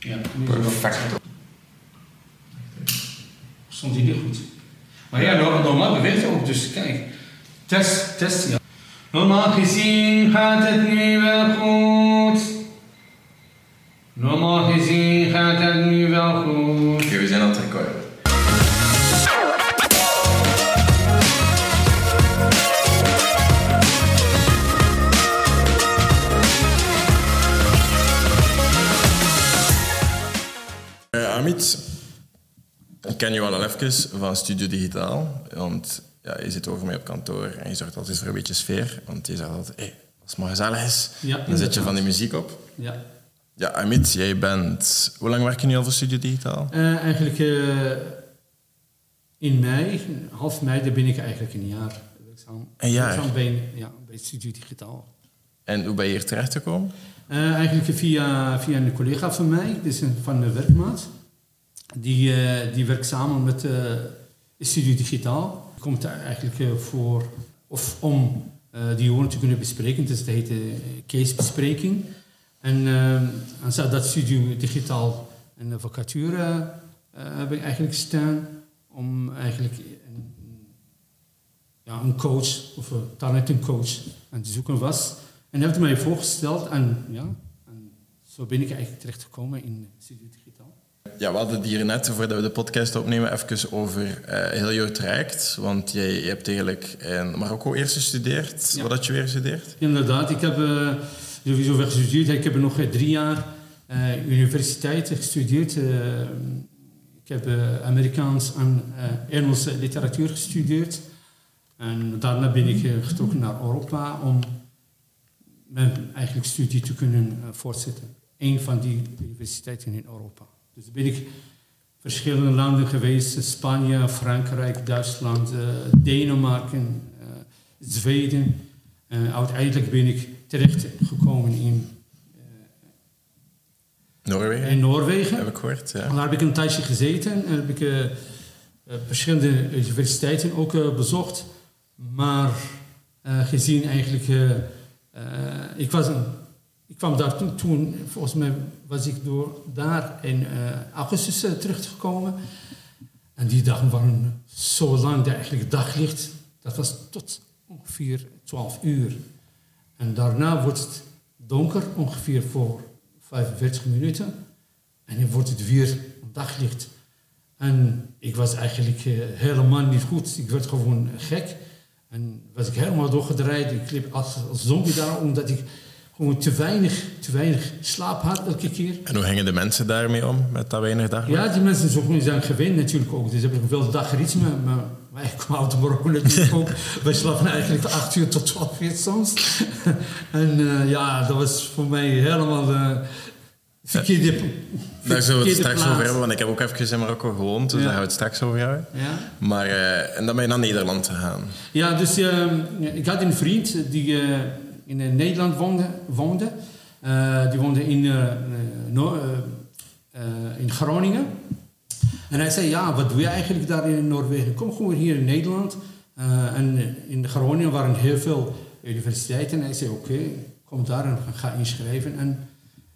Ja, Perfect. Stond hij niet goed. Maar ja, normaal, beweegt hij ook, dus kijk. Test, test, ja. Normaal gezien gaat het nu wel goed. Normaal gezien ken je al al even van Studio Digitaal, want ja, je zit over mij op kantoor en je zorgt altijd voor een beetje sfeer, want je zegt altijd, hey, als het maar gezellig is, Ja, dan zet je van die muziek op. Ja. Ja, Amit, jij bent... Hoe lang werk je nu al voor Studio Digitaal? Eh, eigenlijk eh, in mei, half mei, daar ben ik eigenlijk een jaar werkzaam. Een jaar? Werkzaam bij, ja, bij Studio Digitaal. En hoe ben je hier terecht gekomen? Eh, eigenlijk via, via een collega van mij, dus van de werkmaat. Die, eh, die werkt samen met eh Studio Digitaal. Komt eigenlijk eh, voor, of om die jongeren te kunnen bespreken. Dus dat heet casebespreking. En, en zo dat Studio Digitaal een vacature eh, hebben eigenlijk staan om eigenlijk een, ja, een coach of een talentencoach aan het zoeken was. En heeft mij voorgesteld en ja, en zo ben ik eigenlijk terechtgekomen in Studio Digitaal. Ja, we hadden het hier net, voordat we de podcast opnemen, even over eh, heel jouw traject. Want jij hebt eigenlijk in Marokko eerst gestudeerd. Ja. Wat had je weer gestudeerd? Inderdaad, ik heb eh, sowieso wel gestudeerd. Ik heb nog eh, drie jaar eh, universiteit gestudeerd. Ik heb Amerikaans en Engelse literatuur gestudeerd. En daarna ben ik getrokken naar Europa om mijn eigenlijk studie te kunnen voortzetten. Een van die universiteiten in Europa. Dus ben ik verschillende landen geweest. Spanje, Frankrijk, Duitsland, eh, Denemarken, eh, Zweden. Eh, uiteindelijk ben ik terechtgekomen in, Noorwegen, in Noorwegen. heb ik gehoord. Ja. Daar heb ik een tijdje gezeten en heb ik eh, verschillende universiteiten ook bezocht. Maar gezien eigenlijk, ik, was een, ik kwam daar toen, volgens mij was ik door daar in eh, augustus eh, teruggekomen. En die dagen waren zo lang, dat eigenlijk daglicht, dat was tot ongeveer 12 uur. En daarna wordt het donker, ongeveer voor 45 minuten. En dan wordt het weer daglicht. En ik was eigenlijk eh, helemaal niet goed. Ik werd gewoon gek. En was ik helemaal doorgedraaid. Ik liep als, als zombie daar, omdat ik gewoon te weinig, te weinig slaap had elke keer. En hoe gingen de mensen daarmee om, met dat weinig daglicht? Ja, die mensen zijn, zijn gewend natuurlijk ook. Dus heb ik wel dagritme. Maar wij kwamen uit Marokko natuurlijk ook. Wij slapen eigenlijk van 8 uur tot 12 uur soms. en eh, ja, dat was voor mij helemaal de verkeerde, Daar zullen we het straks plaats. over hebben, want ik heb ook even in Marokko gewoond, dus Ja. daar gaan we het straks over hebben. Ja. Maar, eh, en dan ben je naar Nederland gegaan. Ja, dus eh, ik had een vriend die eh, in eh, Nederland woonde. Eh, die woonde in, eh, in Groningen. En hij zei, ja, wat doe je eigenlijk daar in Noorwegen? Kom gewoon hier in Nederland. En in Groningen waren heel veel universiteiten. En hij zei, oké, kom daar en ga inschrijven. En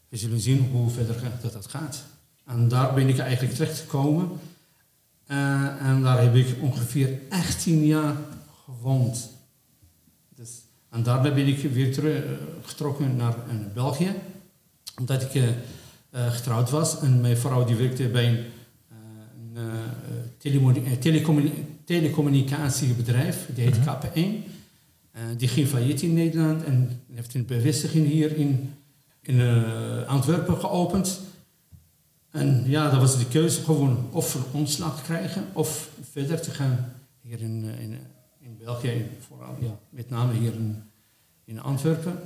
we zullen zien hoe verder dat, gaat. En daar ben ik eigenlijk terechtgekomen. Eh, en daar heb ik ongeveer 18 jaar gewoond. En daarna ben ik weer terug, eh, naar eh, België. Omdat ik eh, getrouwd was. En mijn vrouw die werkte bij een, eh, een telecommuni- telecommunicatiebedrijf. Die heet KP1. Eh, die ging failliet in Nederland. En heeft een bevestiging hier in, in Antwerpen geopend. En ja, dat was de keuze gewoon of een ontslag te krijgen of verder te gaan hier in, in België, vooral ja, met name hier in, in Antwerpen.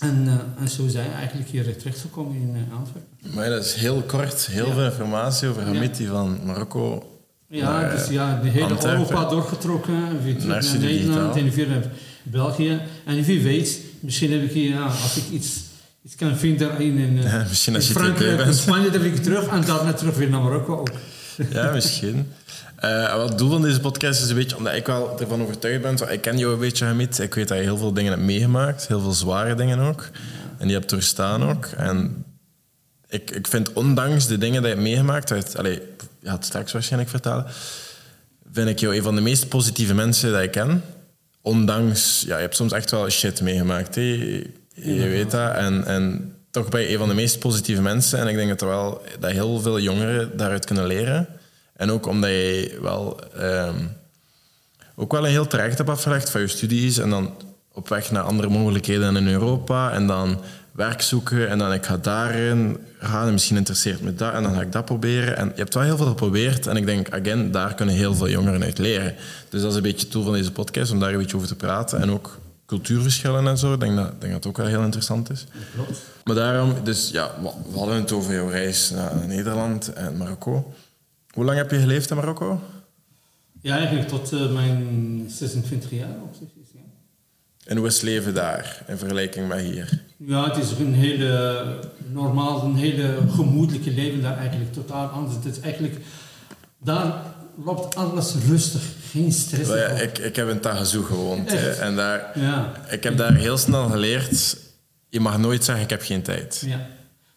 En, eh, en zo zijn we eigenlijk hier terechtgekomen in eh, Antwerpen. Maar dat is heel kort, heel Ja. veel informatie over. Hamid die van Marokko Ja, naar, dus eh, ja, de hele Antwerpen. Europa doorgetrokken, terug Naar Nederland en naar België. En wie weet, misschien heb ik hier, ja, als ik iets, iets kan vinden in, in, eh, Ja, in Frankrijk of Spanje, dan ik terug en daarna terug weer naar Marokko ook. Ja, misschien. Eh, wel, het doel van deze podcast is een beetje, omdat ik wel ervan overtuigd ben, zo, ik ken jou een beetje, Hamid. Ik weet dat je heel veel dingen hebt meegemaakt, heel veel zware dingen ook. En die hebt doorstaan ook. En ik, ik vind ondanks de dingen die je hebt meegemaakt, uit, allez, je had het straks waarschijnlijk vertellen, vind ik jou een van de meest positieve mensen die ik ken. Ondanks, ja, je hebt soms echt wel shit meegemaakt. Hè. Je weet dat. En, en toch ben je een van de meest positieve mensen. En ik denk dat, er wel, dat heel veel jongeren daaruit kunnen leren. En ook omdat je wel, ehm, ook wel een heel traject hebt afgelegd van je studies. En dan op weg naar andere mogelijkheden in Europa. En dan werk zoeken. En dan ik ga daarin gaan. En misschien interesseert me dat. En dan ga ik dat proberen. En je hebt wel heel veel geprobeerd. En ik denk, again, daar kunnen heel veel jongeren uit leren. Dus dat is een beetje het doel van deze podcast. Om daar een beetje over te praten. En ook cultuurverschillen en zo. Ik denk dat, denk dat het ook wel heel interessant is. Klopt. Maar daarom, dus ja, we hadden het over jouw reis naar Nederland en Marokko. Hoe lang heb je geleefd in Marokko? Ja, eigenlijk tot eh, mijn 26 jaar zich. Ja. En hoe is het leven daar in vergelijking met hier? ja, het is een hele normaal, een hele gemoedelijke leven daar eigenlijk totaal anders. Het is eigenlijk, daar loopt alles rustig, geen stress. Ja, ik, ik heb in Tagazoe gewoond. Echt? en daar, ja. ik heb daar heel snel geleerd, je mag nooit zeggen ik heb geen tijd. Ja.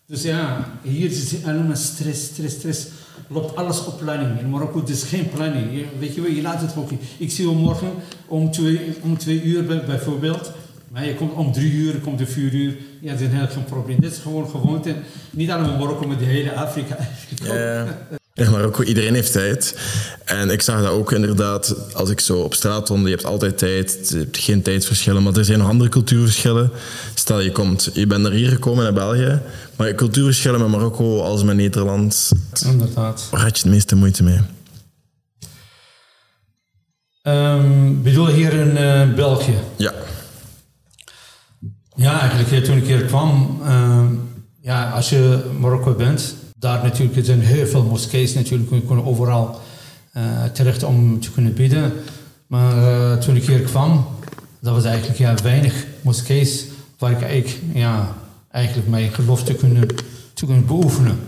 Dus ja, hier is het allemaal stress, stress, stress. Loopt alles op planning. In Marokko is geen planning. Je, weet je wel, je laat het ook niet. Ik zie je morgen om twee, om twee uur bij- bijvoorbeeld. Maar je komt om drie uur, komt om vier uur. Ja, dat is geen probleem. Dit is gewoon gewoonte. Niet alleen Marokko, maar de hele Afrika. In Marokko, iedereen heeft tijd. En ik zag dat ook inderdaad, als ik zo op straat wandel, je hebt altijd tijd. Je hebt geen tijdverschillen, maar er zijn nog andere cultuurverschillen. Stel, je, komt, je bent naar hier gekomen, naar België. Maar cultuurverschillen met Marokko als met Nederland, Inderdaad. waar had je het meeste moeite mee? Ehm, bedoel hier in eh, België? Ja. Ja, eigenlijk toen ik hier kwam, ehm, ja, als je Marokko bent, daar natuurlijk zijn heel veel moskees natuurlijk, kon overal eh, terecht om te kunnen bidden. Maar eh, toen ik hier kwam, dat was eigenlijk ja, weinig moskees waar ik eigenlijk, ja, eigenlijk mijn geloof te kunnen, te kunnen beoefenen.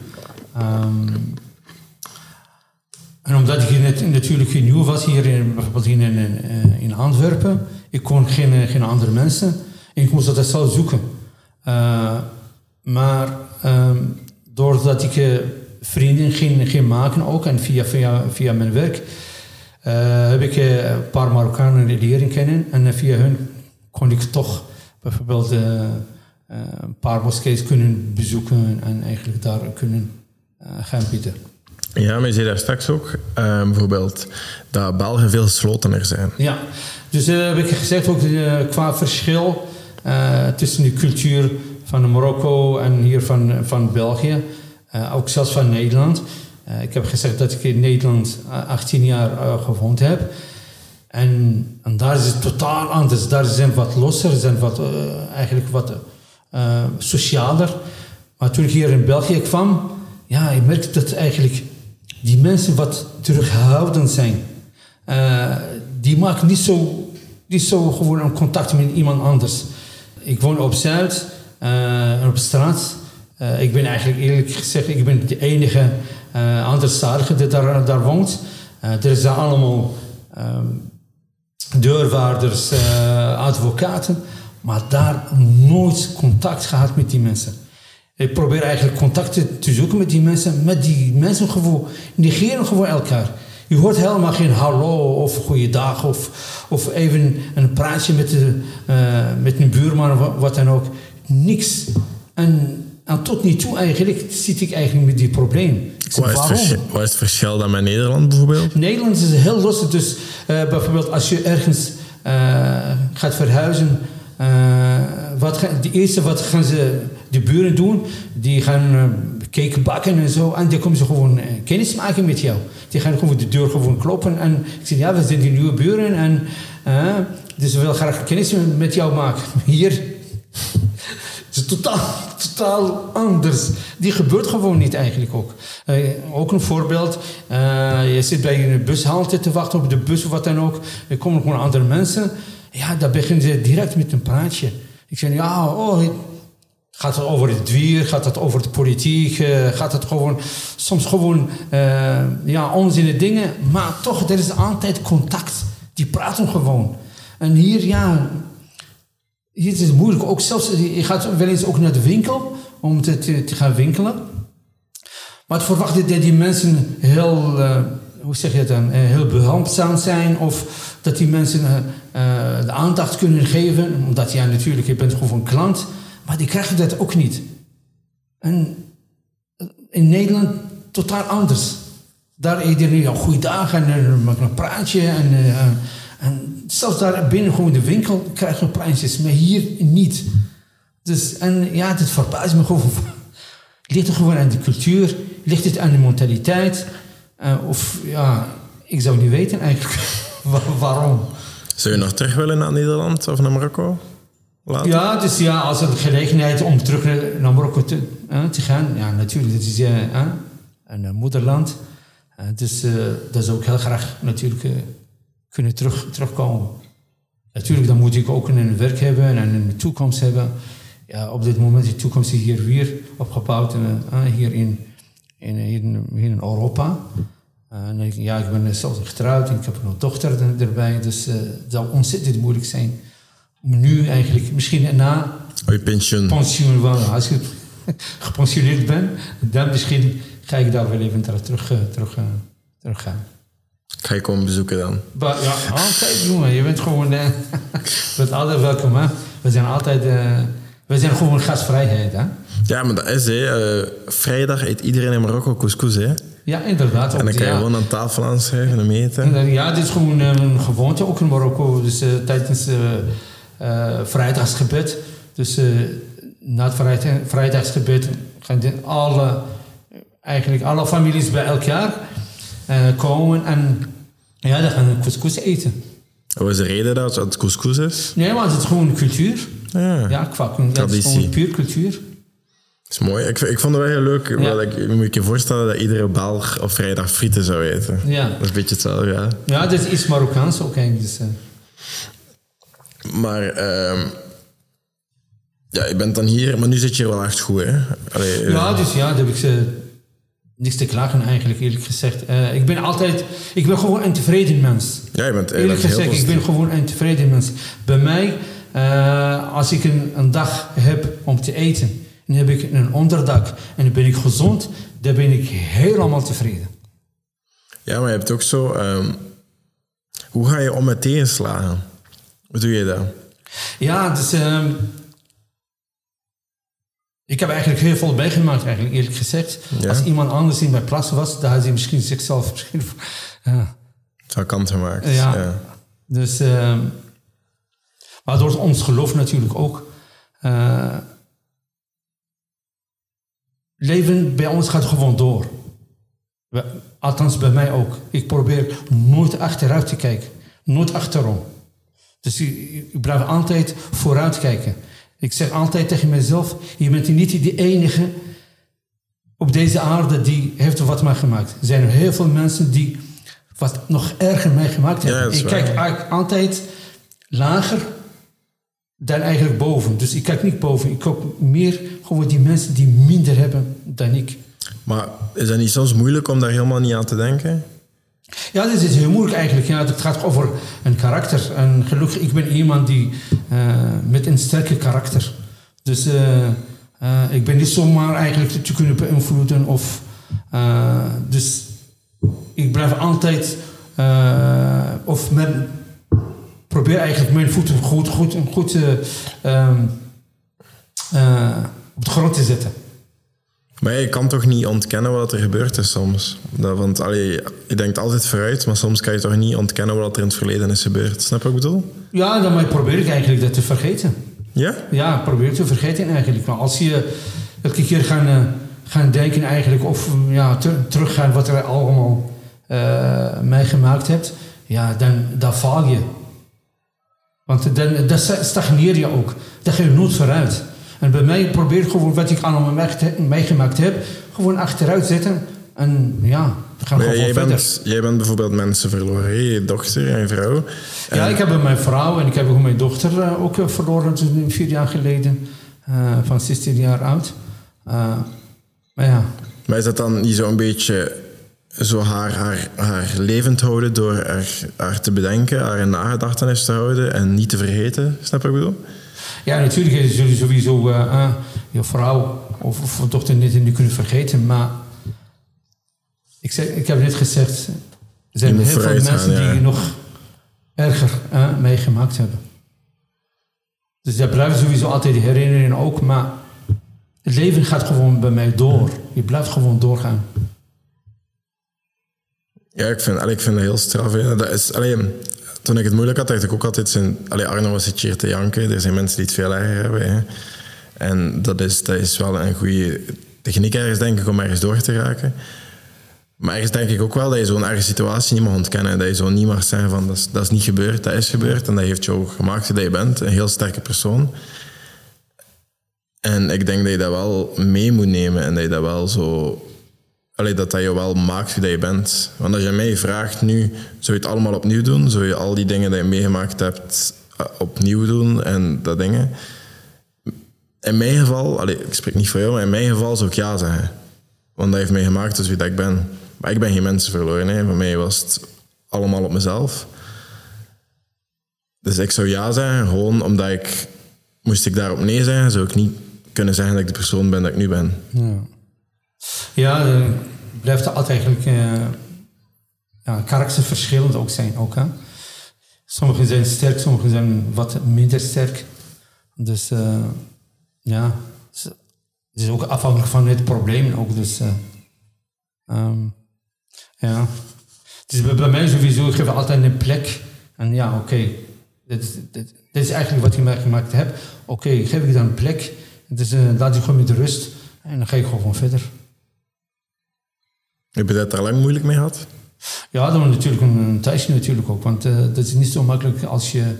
Ehm, en omdat ik net, natuurlijk geen nieuw was, hier in, in, in, eh, in Antwerpen, ik kon geen, geen andere mensen. En ik moest dat zelf zoeken. Eh, maar ehm, doordat ik eh, vrienden ging, ging maken ook, en via, via, via mijn werk, eh, heb ik eh, een paar Marokkanen leren kennen. En via hun kon ik toch bijvoorbeeld een paar moskees kunnen bezoeken en eigenlijk daar kunnen gaan bieden. Ja, maar je zei daar straks ook eh, bijvoorbeeld dat Belgen veel slotener zijn. Ja, dus eh, heb ik gezegd ook qua verschil tussen de cultuur van Marokko en hier van, van België, eh, ook zelfs van Nederland. Eh, ik heb gezegd dat ik in Nederland eh, 18 jaar eh, gewoond heb. En, en daar is het totaal anders. Daar zijn wat losser, zijn wat, eigenlijk wat socialer. Maar toen ik hier in België kwam, ja, ik merkte dat eigenlijk die mensen wat terughoudend zijn. Die maken niet zo, niet zo gewoon een contact met iemand anders. Ik woon op Zuid, eh, op straat. Eh, ik ben eigenlijk eerlijk gezegd, ik ben de enige uh, anderstalige die daar, daar woont. Eh, er zijn allemaal ehm, deurwaarders, eh, advocaten, maar daar nooit contact gehad met die mensen. Ik probeer eigenlijk contacten te zoeken met die mensen, met die mensen gewoon negeren gewoon elkaar. Je hoort helemaal geen hallo of goeiedag of, of even een praatje met, de, eh, met een buurman of wat dan ook. Niks. En, en tot nu toe eigenlijk zit ik eigenlijk met die probleem. Wat is, het waarom? verschil, wat is het verschil dan met Nederland bijvoorbeeld? Nederland is heel lastig. Dus eh, bijvoorbeeld als je ergens eh, gaat verhuizen, eh, wat ga- de eerste wat gaan ze de buren doen, die gaan cake bakken en zo. En die komen ze gewoon kennis maken met jou. Die gaan gewoon de deur gewoon kloppen. En ik zeg, ja, we zijn die nieuwe buren. En, dus we willen graag kennis met jou maken. Hier totaal, totaal anders. Die gebeurt gewoon niet eigenlijk ook. Eh, ook een voorbeeld. eh, je zit bij een bushalte te wachten op de bus of wat dan ook. Er komen gewoon andere mensen. Ja, dan beginnen ze direct met een praatje. Ik zeg, ja, oh, gaat het over het weer? Gaat het over de politiek? eh, gaat het gewoon, soms gewoon, ja, onzinnige dingen. Maar toch, er is altijd contact. Die praten gewoon. En hier, ja, hier is het moeilijk. Ook zelfs, je gaat wel eens ook naar de winkel om te, gaan winkelen. Maar het verwachten dat die mensen heel, uh, hoe zeg je het dan, heel behulpzaam zijn of dat die mensen uh, de aandacht kunnen geven, omdat ja natuurlijk, je bent gewoon een klant, maar die krijgen dat ook niet. En in Nederland totaal anders. Daar iedereen een goede dag en een praatje en, en zelfs daar binnen gewoon de winkel krijg je praatjes, maar hier niet. Dus, en ja, het verbaast me gewoon. Ligt het gewoon aan de cultuur? Ligt het aan de mentaliteit? Uh, of ja, ik zou niet weten eigenlijk waarom. Zou je nog terug willen naar Nederland of naar Marokko? Later? Ja, dus ja, als er gelegenheid om terug naar Marokko te, uh, te gaan, ja, natuurlijk, dat is uh, een moederland. dus dat zou ik heel graag natuurlijk kunnen terug, terugkomen. Natuurlijk, dan moet ik ook een werk hebben en een toekomst hebben ja, op dit moment de toekomst is hier weer opgebouwd uh, hier, in, in, hier, in Europa. Uh, ja, ik ben zelf getrouwd en ik heb een dochter erbij, dus uh, het zou ontzettend moeilijk zijn om nu eigenlijk, misschien na oh, je pensioen. pensioen wel, als ik gepensioneerd ben, dan misschien ga ik daar wel even terug, terug, terug gaan. Ga je komen bezoeken dan? Ja, altijd jongen, je bent gewoon, je bent altijd welkom hè. We zijn altijd we zijn gewoon gastvrijheid, hè? Ja, maar dat is, hè. Uh, vrijdag eet iedereen in Marokko couscous, hè? Ja, inderdaad. En dan kan je gewoon aan tafel aanschrijven en eten. Ja, dit is gewoon een gewoonte, ook in Marokko. Dus uh, tijdens uh, vrijdagsgebed. Dus na het vrijdag, vrijdagsgebed gaan alle, eigenlijk alle families bij elkaar komen. En ja, dan gaan we couscous eten. Wat is de reden dat het couscous is? Nee, maar het is gewoon cultuur. Ja, ja qua dat is gewoon puur cultuur. Dat is mooi. Ik, ik vond het wel heel leuk. Ja. Ik, je moet je voorstellen dat iedere Belg op vrijdag frieten zou eten. Ja. Dat is een beetje hetzelfde, ja. Ja, dat is Marokkaans ook eigenlijk. Dus, uh. Maar... Um, ja, je bent dan hier, maar nu zit je wel echt goed, hè? Allee, ja, dus ja, dat heb ik ze niks te klagen eigenlijk, eerlijk gezegd. Uh, ik ben altijd, ik ben gewoon een tevreden mens. Ja, je bent eerlijk gezegd, ik ben gewoon een tevreden mens. Bij mij uh, als ik een, een, dag heb om te eten, en heb ik een onderdak en dan ben ik gezond, dan ben ik helemaal tevreden. Ja, maar je hebt ook zo. Um, hoe ga je om met tegenslagen? Hoe doe je dat? Ja, dus. Um, ik heb eigenlijk heel veel bijgemaakt, eigenlijk eerlijk gezegd. Ja. Als iemand anders in mijn plaats was, dan had hij misschien zichzelf misschien. Ja. Zou kant gemaakt. Ja. ja. Dus. Um, maar door ons geloof natuurlijk ook. Uh, leven bij ons gaat gewoon door. althans, bij mij ook. Ik probeer nooit achteruit te kijken. Nooit achterom. Dus ik, blijf altijd vooruit kijken. Ik zeg altijd tegen mezelf: je bent niet de enige op deze aarde die heeft wat meegemaakt. Er zijn heel veel mensen die wat nog erger meegemaakt hebben. ik kijk altijd lager dan eigenlijk boven. Dus ik kijk niet boven. Ik kijk meer gewoon die mensen die minder hebben dan ik. Maar is dat niet soms moeilijk om daar helemaal niet aan te denken? Ja, dit is heel moeilijk eigenlijk. Ja, het gaat over een karakter. En gelukkig, ik ben iemand die uh, met een sterke karakter. Dus uh, uh, ik ben niet zomaar eigenlijk te kunnen beïnvloeden. Of, dus ik blijf altijd, of met probeer eigenlijk mijn voeten goed, goed, goed uh, op de grond te zetten. Maar je kan toch niet ontkennen wat er gebeurd is soms? want allee, je denkt altijd vooruit, maar soms kan je toch niet ontkennen wat er in het verleden is gebeurd. Snap je wat ik bedoel? Ja, dan probeer ik eigenlijk dat te vergeten. Ja? Ja, probeer te vergeten eigenlijk. Maar als je elke keer gaan, uh, gaan denken eigenlijk of ja, teruggaan wat er allemaal uh, meegemaakt hebt, ja, dan, dan faal je. Want dan, dan stagneer je ook. Dan ga je nooit vooruit. En bij mij probeer ik gewoon wat ik allemaal meegemaakt heb, gewoon achteruit zetten. En ja, we gaan gewoon jij verder. Bent, jij bent bijvoorbeeld mensen verloren, je dochter en je vrouw. Ja, ik heb mijn vrouw en ik heb ook mijn dochter uh, ook verloren toen vier jaar geleden. Uh, van 16 jaar oud. Uh, maar ja. Maar is dat dan niet zo'n beetje zo haar, haar, haar levend houden door haar, haar te bedenken, haar in nagedachtenis te houden en niet te vergeten. Snap je wat ik bedoel? Ja, natuurlijk zullen sowieso uh, je vrouw of, of dochter niet, niet kunnen vergeten. Maar Ik, zeg, ik heb net gezegd, er Je zijn heel veel mensen gaan, ja. die nog erger eh, meegemaakt hebben. Dus daar blijven sowieso altijd die herinneringen ook, maar het leven gaat gewoon bij mij door. Je blijft gewoon doorgaan. Ja, ik vind, ik vind dat heel straf. Dat is, allee, toen ik het moeilijk had, dacht ik ook altijd... Zijn, allee, Arno was het hier te janken. Er zijn mensen die het veel erger hebben. Hè. En dat is, dat is wel een goede techniek ergens, denk ik, om ergens door te raken. Maar ergens denk ik ook wel dat je zo'n erge situatie niet mag ontkennen. Dat je zo niet mag zeggen van, dat is, dat is niet gebeurd, dat is gebeurd. En dat heeft jou gemaakt dat je bent. Een heel sterke persoon. En ik denk dat je dat wel mee moet nemen. En dat je dat wel zo... Allee, dat dat je wel maakt wie dat je bent. Want als je mij vraagt nu, zou je het allemaal opnieuw doen? Zou je al die dingen die je meegemaakt hebt eh, opnieuw doen en dat dingen? In mijn geval, allee, ik spreek niet voor jou, maar in mijn geval zou ik ja zeggen. Want dat heeft mij gemaakt tot wie dat ik ben. Maar ik ben geen mensen verloren. Hè. Voor mij was het allemaal op mezelf. Dus ik zou ja zeggen, gewoon omdat ik... Moest ik daarop nee zeggen, zou ik niet kunnen zeggen dat ik de persoon ben dat ik nu ben. Ja, ja eh, blijft er altijd eigenlijk eh ja, karakterverschillend ook zijn. Ook, hè? Sommigen zijn sterk, sommigen zijn wat minder sterk. Dus eh, ja, het is- ook afhankelijk van het probleem ook. Dus ehm, ja, is bij mij sowieso, ik altijd een plek. En ja, oké, dit, is- dit, dit is eigenlijk wat je gemaakt hebt. Oké, geef ik dan een plek. Dus eh, laat je gewoon met rust. En dan ga ik gewoon verder. Heb je dat daar lang moeilijk mee gehad? Ja, dan natuurlijk een, tijdje natuurlijk ook. Want eh, dat is niet zo makkelijk als je,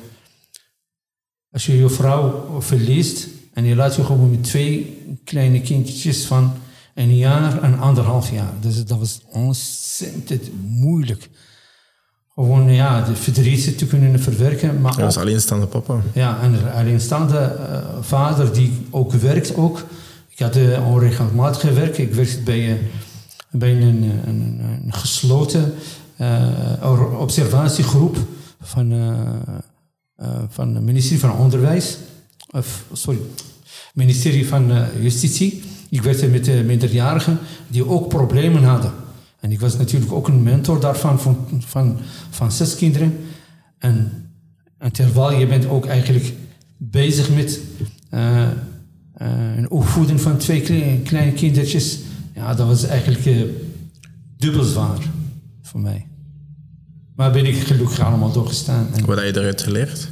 als je je vrouw verliest en je laat je gewoon met twee kleine kindjes van een jaar en anderhalf jaar. Dus dat was ontzettend moeilijk. Gewoon ja, de verdriet te kunnen verwerken, maar Dat was ook alleenstaande papa. ja, en een alleenstaande eh, vader die ook werkt ook. Ik had uh, onregelmatig gewerkt. Ik werkte bij, eh, bij een, een, een, gesloten eh, observatiegroep van, eh, eh, van het ministerie van Onderwijs. Of, sorry, ministerie van Justitie. Ik werkte met minderjarigen die ook problemen hadden. En ik was natuurlijk ook een mentor daarvan, van, van, van zes kinderen. En, terwijl je bent ook eigenlijk bezig met uh, een opvoeden van twee kleine kindertjes. Ja, dat was eigenlijk uh, dubbel zwaar voor mij. Maar ben ik gelukkig allemaal doorgestaan. En wat heb je eruit geleerd?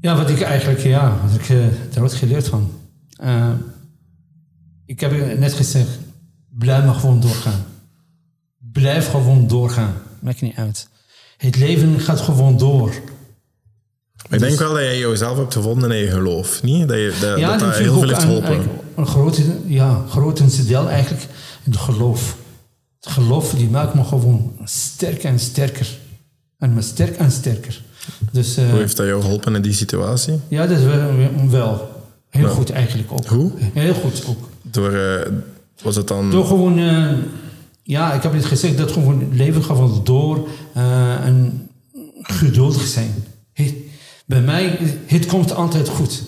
Ja, wat ik eigenlijk, ja, wat ik uh, eruit geleerd van. Uh, ik heb net gezegd, blijf maar gewoon doorgaan. Blijf gewoon doorgaan. Maakt niet uit. Het leven gaat gewoon door. Ik denk wel dat jij jezelf hebt gevonden in je geloof, niet? Dat je, dat, ja, dat, dat heel veel heeft geholpen. Een grote, ja, grote deel eigenlijk in het geloof. Het geloof die maakt me gewoon sterker en sterker. En me sterk en sterker. Dus, uh, Hoe heeft dat jou geholpen in die situatie? Ja, dat is wel, wel heel ja. goed eigenlijk ook. Hoe? Heel goed ook. Door, uh, was het dan... Door gewoon, uh, ja, ik heb het gezegd, dat gewoon het leven gaat wel door en geduldig zijn. Bij mij, het komt altijd goed.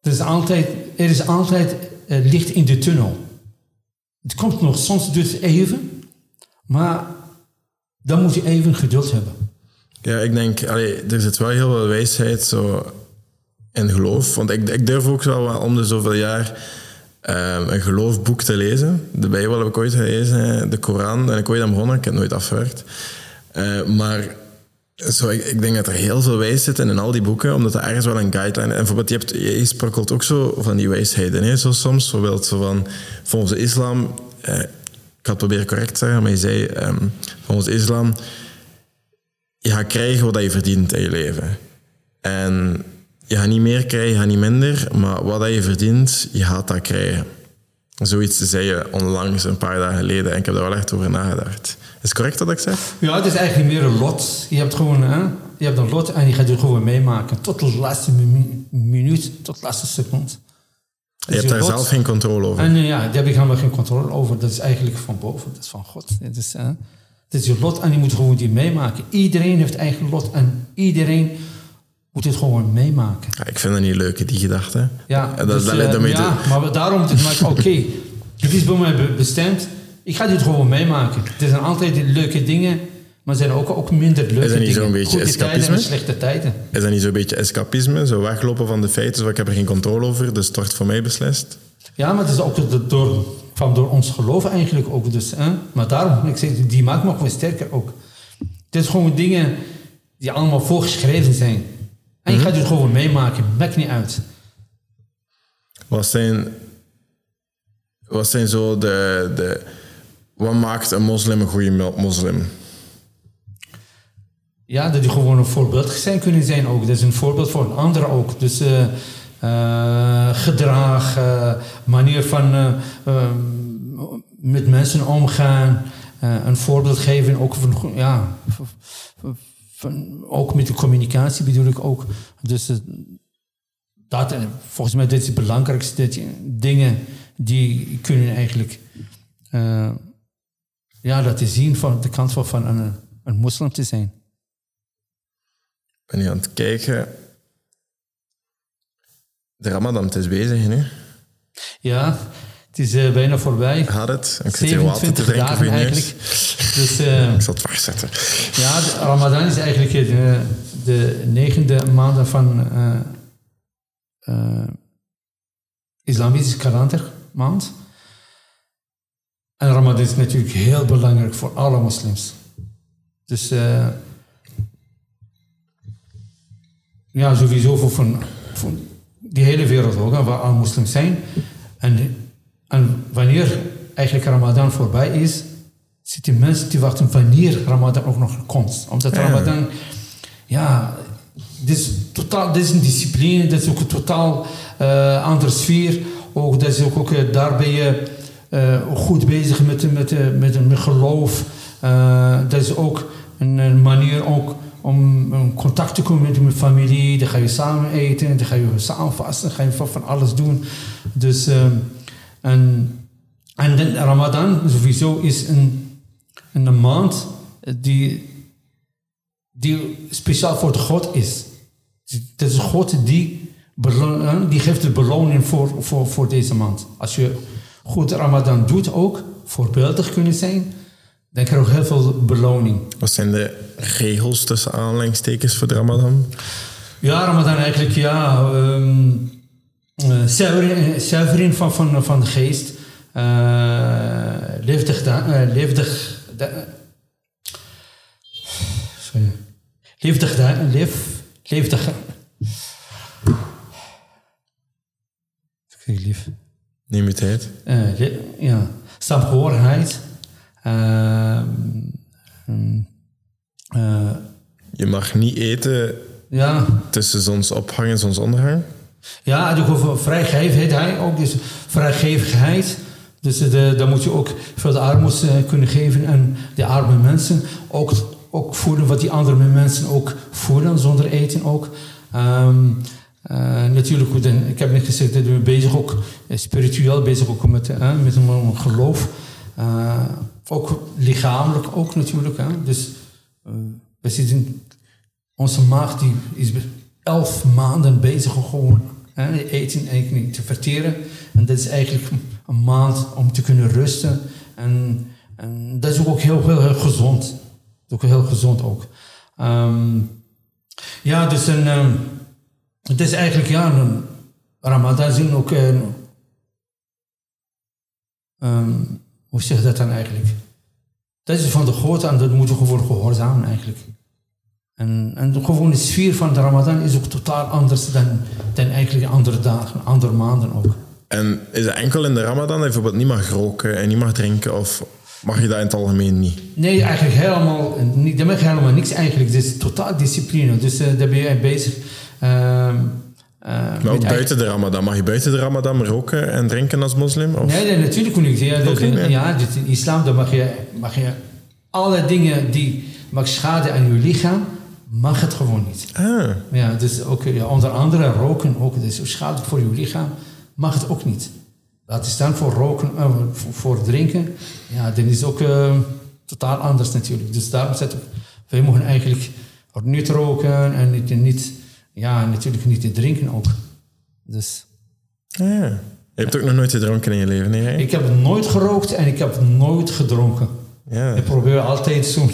Er is altijd, er is altijd licht in de tunnel. Het komt nog, soms het even, maar dan moet je even geduld hebben. Ja, ik denk, er zit wel heel veel wijsheid zo in geloof. Want ik, ik durf ook wel om de zoveel jaar um, een geloofboek te lezen. De Bijbel heb ik ooit gelezen, de Koran. En ik ooit aan begonnen, ik heb nooit afgewerkt. Uh, maar zo, ik, ik, denk dat er heel veel wijs zit in, al die boeken, omdat er ergens wel een guideline... En bijvoorbeeld, je, hebt, je sprokkelt ook zo van die wijsheden, hè, zo soms. Bijvoorbeeld zo van, volgens de islam... Uh, ik had het proberen correct te zeggen, maar je zei... Um, volgens de islam je gaat krijgen wat je verdient in je leven. En je gaat niet meer krijgen, je gaat niet minder, maar wat je verdient, je gaat dat krijgen. Zoiets zei je onlangs, een paar dagen geleden, en ik heb daar wel echt over nagedacht. Is het correct wat ik zeg? Ja, het is eigenlijk meer een lot. Je hebt gewoon hè? Je hebt een lot en je gaat het gewoon meemaken. Tot de laatste mi minuut, tot de laatste seconde. Je hebt daar lot. zelf geen controle over. En ja, daar heb ik helemaal geen controle over. Dat is eigenlijk van boven, dat is van God. Het is, hè? Het is je lot en je moet gewoon die meemaken. Iedereen heeft eigen lot en iedereen moet het gewoon meemaken. Ja, ik vind dat niet leuk, die gedachte. Ja, dat, dus, dat, uh, dat ja maar daarom moet ik maken, oké, okay, je het is bij mij be- bestemd. Ik ga dit gewoon meemaken. Er zijn altijd leuke dingen, maar zijn ook, ook minder leuke Is dat niet dingen. zo'n beetje Goede tijden escapisme? en slechte tijden. Is dat niet zo'n beetje escapisme? Zo weglopen van de feiten, zo ik heb er geen controle over, dus het wordt voor mij beslist. Ja, maar het is ook do- door, van door ons geloof eigenlijk ook. Dus, hè? Maar daarom, ik zeg, die maakt me gewoon sterker ook. Het is gewoon dingen die allemaal voorgeschreven zijn. En je gaat het gewoon meemaken, maakt niet uit. Wat zijn, wat zijn zo de, de... Wat maakt een moslim een goede mo- moslim? Ja, dat die gewoon een voorbeeld zijn kunnen zijn ook. Dat is een voorbeeld voor een ander ook. Dus eh, eh, gedrag, eh, manier van met mensen omgaan, eh, een voorbeeld geven, ook van, ja, van, ook met de communicatie bedoel ik ook. Dus eh, dat, eh, volgens mij dit is het belangrijkste dat je- dingen die kunnen eigenlijk eh, ja, laten zien van de kant van, van een, een moslim te zijn. Ik ben hier aan het kijken. De Ramadan, het is bezig nu. Ja, het is eh, bijna voorbij. Gaat het? Ik zit hier water te 27 drinken voor dagen eigenlijk. Dus eh, Ik zal het wegzetten. ja, de Ramadan is eigenlijk eh, de, de negende maand van eh, islamitische kalendermaand. En Ramadan is natuurlijk heel belangrijk voor alle moslims. Dus ja, sowieso voor, van, voor die hele wereld ook, waar alle moslims zijn. En, en wanneer eigenlijk Ramadan voorbij is, zitten mensen te wachten wanneer Ramadan ook nog komt. Omdat Ja. Ramadan, ja, dit is, totaal, dit is een discipline, dat is ook een totaal eh, andere sfeer. Ook, dat is ook, ook eh, daar ben je eh, goed bezig met, met, met, met, geloof. Dat is ook een, een manier ook om in contact te komen met je familie. Dan ga je samen eten, dan ga je samen vasten, dan ga je van, van alles doen. Dus, ehm, en, en de Ramadan sowieso is een, een maand die, die speciaal voor de God is. Dat is God die, eh, die geeft de beloning voor, voor, voor deze maand. Als je goed Ramadan doet ook, voorbeeldig kunnen zijn, dan krijg je heel veel beloning. Wat zijn de regels tussen aanhalingstekens voor de Ramadan? Ja, Ramadan eigenlijk, ja. ehm eh, zuivering, zuivering van, van, van de geest. eh leefdig, da- eh, leefdig, da- sorry. leefdig, da- leef, leefdig. Ik lief. Neem je tijd. Eh, le- ja, saamhorigheid. ehm, ehm, eh, Je mag niet eten ja, tussen zonsopgang en zonsondergang. Ja, en over vrijgevigheid ook. Dus vrijgevigheid. Dus de, dan moet je ook veel de armoede eh, kunnen geven en de arme mensen ook, ook voeden wat die andere mensen ook voeden, zonder eten ook. Ehm, eh, natuurlijk, goed, en ik heb net gezegd dat we bezig ook eh, spiritueel bezig ook met, eh, met een geloof. Ook lichamelijk ook natuurlijk. Hè. Dus we zitten onze maag die is elf maanden bezig gewoon hè, eten eigenlijk te verteren. En dat is eigenlijk een maand om te kunnen rusten. En, en dat is ook heel, heel, gezond. Dat is ook heel gezond ook. Ehm, ja, dus een, ehm, het is eigenlijk, ja, een Ramadan is ook ehm, hoe zeg je dat dan eigenlijk? Dat is van de God en dat moeten we gewoon gehoorzamen eigenlijk. En, en de gewone sfeer van de Ramadan is ook totaal anders dan, dan eigenlijk andere dagen, andere maanden ook. En is het enkel in de Ramadan dat je bijvoorbeeld niet mag roken en niet mag drinken? Of mag je dat in het algemeen niet? Nee, eigenlijk helemaal niet. Dat mag helemaal niks eigenlijk. Het is totaal discipline. Dus eh, daar ben je bezig. ehm, eh, Maar ook buiten de Ramadan. Mag je buiten de Ramadan roken en drinken als moslim? Of? Nee, nee, natuurlijk niet. Ja, niet, nee. ja dit, in islam dan mag je, mag je alle dingen die mag schaden aan je lichaam, mag het gewoon niet. Ah, Ja, dus ook ja, onder andere roken, ook, dat is schadelijk voor je lichaam, mag het ook niet. Laat staan voor roken, eh, voor, voor drinken, ja, dan is ook eh, totaal anders natuurlijk. Dus daarom zet ik, wij mogen eigenlijk niet roken en niet, niet, ja, natuurlijk niet te drinken ook. Dus, ah ja. Je hebt ook nog nooit gedronken in je leven, nee? hè? Ik heb nooit gerookt en ik heb nooit gedronken. Ja. Ik probeer altijd zo'n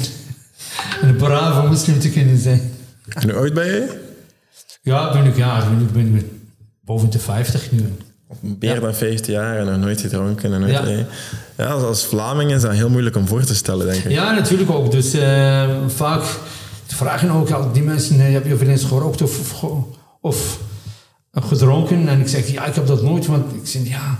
een brave moslim te kunnen zijn. En hoe oud ben je? Ja, ben ik, ja, ben ik, ben ik boven de 50 nu. Meer dan 50 jaar en nog nooit gedronken. En nooit, Ja. ja, als, als Vlaming is dat heel moeilijk om voor te stellen, denk ik. Ja, natuurlijk ook. Dus eh, vaak vragen ook al die mensen, eh, heb je wel eens gerookt of, of, of gedronken? En ik zeg, ja, ik heb dat nooit, want ik zeg, ja,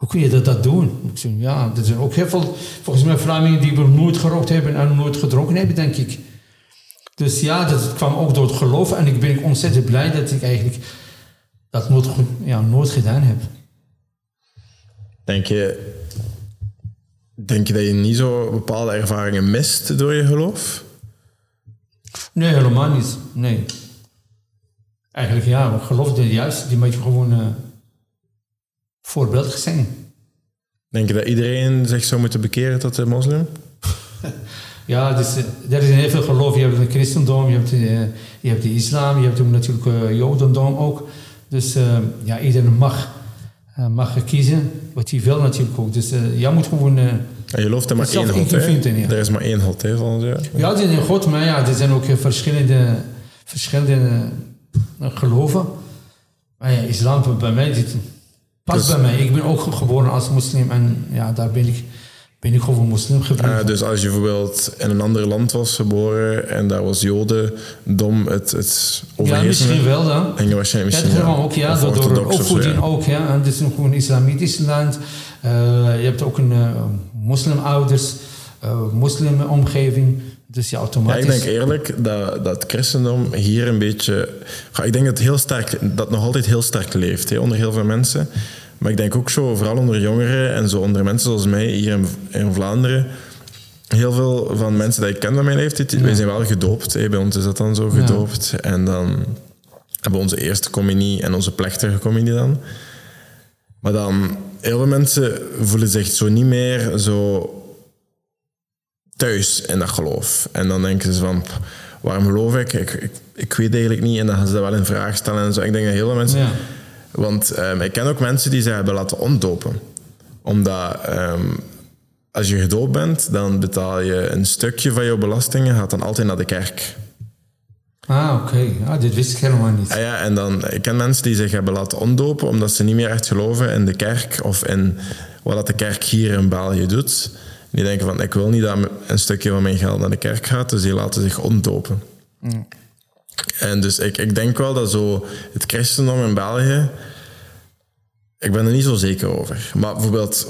hoe kun je dat, dat doen? Ik zeg, ja, er zijn ook heel veel, volgens mij Vlamingen die nooit gerookt hebben en nooit gedronken hebben, denk ik. Dus ja, dat kwam ook door het geloof en ik ben ontzettend blij dat ik eigenlijk dat nooit, ja, nooit gedaan heb. Denk je, denk je dat je niet zo bepaalde ervaringen mist door je geloof? Nee, helemaal niet. Nee. Eigenlijk ja, geloof juist, die moet je gewoon eh voorbeeldig zijn. Denk je dat iedereen zich zou moeten bekeren tot de moslim? Ja, dus, eh, er is heel veel geloof. Je hebt het christendom, je hebt, eh, je hebt de islam, je hebt natuurlijk eh jodendom ook. Dus ja, iedereen mag, mag kiezen wat hij wil natuurlijk ook. Dus jij moet gewoon... En je gelooft in maar één God, vinden, ja. Er is maar één God, hè, volgens jou. Ja, het is een God, maar ja, er zijn ook verschillende, verschillende geloven. Maar ja, islam bij mij, dit past Dus- bij mij. Ik ben ook geboren als moslim en ja, daar ben ik, ben ik gewoon moslim gebleven. Ah, dus als je bijvoorbeeld in een ander land was geboren en daar was jodendom het, het ja, misschien wel dan. En je waarschijnlijk Ja, misschien gewoon ook, ja, door, zo, opvoeding ja. ook, ja. En het is nog een islamitisch land. Eh, je hebt ook een eh, moslimouders, eh moslimomgeving. Dus ja, Ja, automatisch. ik denk eerlijk dat, dat christendom hier een beetje... Ja, ik denk dat het heel sterk, dat nog altijd heel sterk leeft hè, onder heel veel mensen. Maar ik denk ook zo, vooral onder jongeren en zo onder mensen zoals mij hier in, in Vlaanderen. Heel veel van mensen die ik ken van mijn leeftijd, wij zijn wel gedoopt. Bij ons is dat dan zo gedoopt. En dan hebben we onze eerste communie en onze plechtige communie dan. Maar dan, heel veel mensen voelen zich zo niet meer zo thuis in dat geloof. En dan denken ze van, "Pff, waarom geloof ik? Ik, ik? ik weet eigenlijk niet. En dan gaan ze dat wel in vraag stellen en zo. Ik denk dat heel veel mensen... Ja. Want ehm, ik ken ook mensen die zich hebben laten ontdopen. Omdat ehm, als je gedoopt bent, dan betaal je een stukje van jouw belastingen, gaat dan altijd naar de kerk. Ah, oké. Ah, dit wist ik helemaal niet. Ah ja, en dan, ik ken mensen die zich hebben laten ontdopen omdat ze niet meer echt geloven in de kerk of in wat dat de kerk hier in België doet. Die denken van, ik wil niet dat een stukje van mijn geld naar de kerk gaat, dus die laten zich ontdopen. En dus ik, ik denk wel dat zo het christendom in België, ik ben er niet zo zeker over. Maar bijvoorbeeld,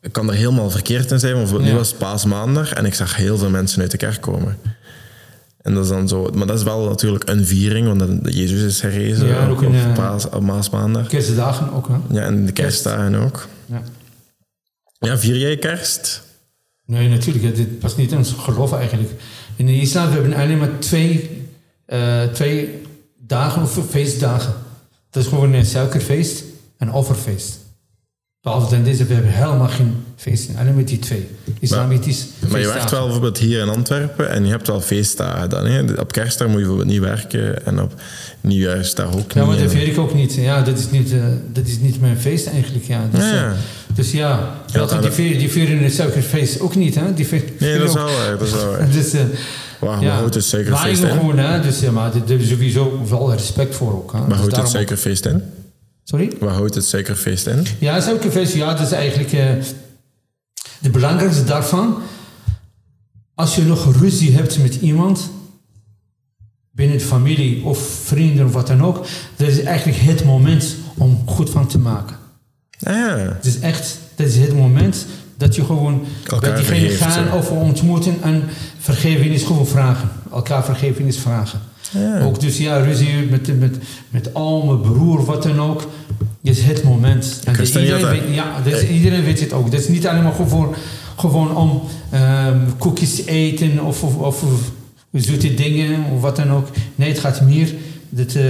ik kan er helemaal verkeerd in zijn, maar bijvoorbeeld nu was paasmaandag en ik zag heel veel mensen uit de kerk komen. En dat is dan zo, maar dat is wel natuurlijk een viering, want Jezus is herrezen Ja, ook op eh, paas, op maasmaandag. Kerstdagen ook, hè? Ja, en de kerstdagen ook. Ja. Ja, vier jij kerst? Nee, natuurlijk. Dit past niet in ons geloof eigenlijk. In de islam we hebben alleen maar twee, twee dagen of feestdagen. Dat is gewoon een suikerfeest en offerfeest. Behalve dan deze, we hebben helemaal geen feesten. Alleen maar die twee. Islamitisch Maar je werkt wel bijvoorbeeld hier in Antwerpen en je hebt wel feestdagen dan. Hè? Op kerstdag moet je bijvoorbeeld niet werken en op nieuwjaarsdag ook Ja, niet. maar dat weet ik ook niet. Ja, dat is niet, eh, dat is niet mijn feest eigenlijk. Ja. Dus, Ja. eh, dus ja, Ja, die, dat- vieren, die vieren het suikerfeest ook niet. Hè? Die vieren, Nee, dat is wel waar. Dat is wel waar. Dus, eh, Waar ja, maar houdt het suikerfeest Wij in? gewoon, hè? Dus, ja, maar er is sowieso wel respect voor ook. Hè? Waar Dus houdt het ook- suikerfeest in? Sorry? Waar houdt het suikerfeest in? Ja, suikerfeest, ja, dat is eigenlijk eh de belangrijkste daarvan. Als je nog ruzie hebt met iemand, binnen de familie of vrienden of wat dan ook, dat is eigenlijk het moment om goed van te maken. Ah, ja. Het is echt, dat is het moment dat je gewoon Elkaar bij diegene vergeeft, gaan ja. of ontmoeten en vergevenis gewoon vragen. Elkaar vergevenis vragen. Ook dus ja, ruzie met, met, met oom, broer, wat dan ook. is het moment. En dat iedereen, dat dat- weet, ja, dat is- iedereen weet het ook. Dat is niet alleen maar gewoon, gewoon om ehm koekjes te eten of, of, of, of zoete dingen of wat dan ook. Nee, het gaat meer dat, uh,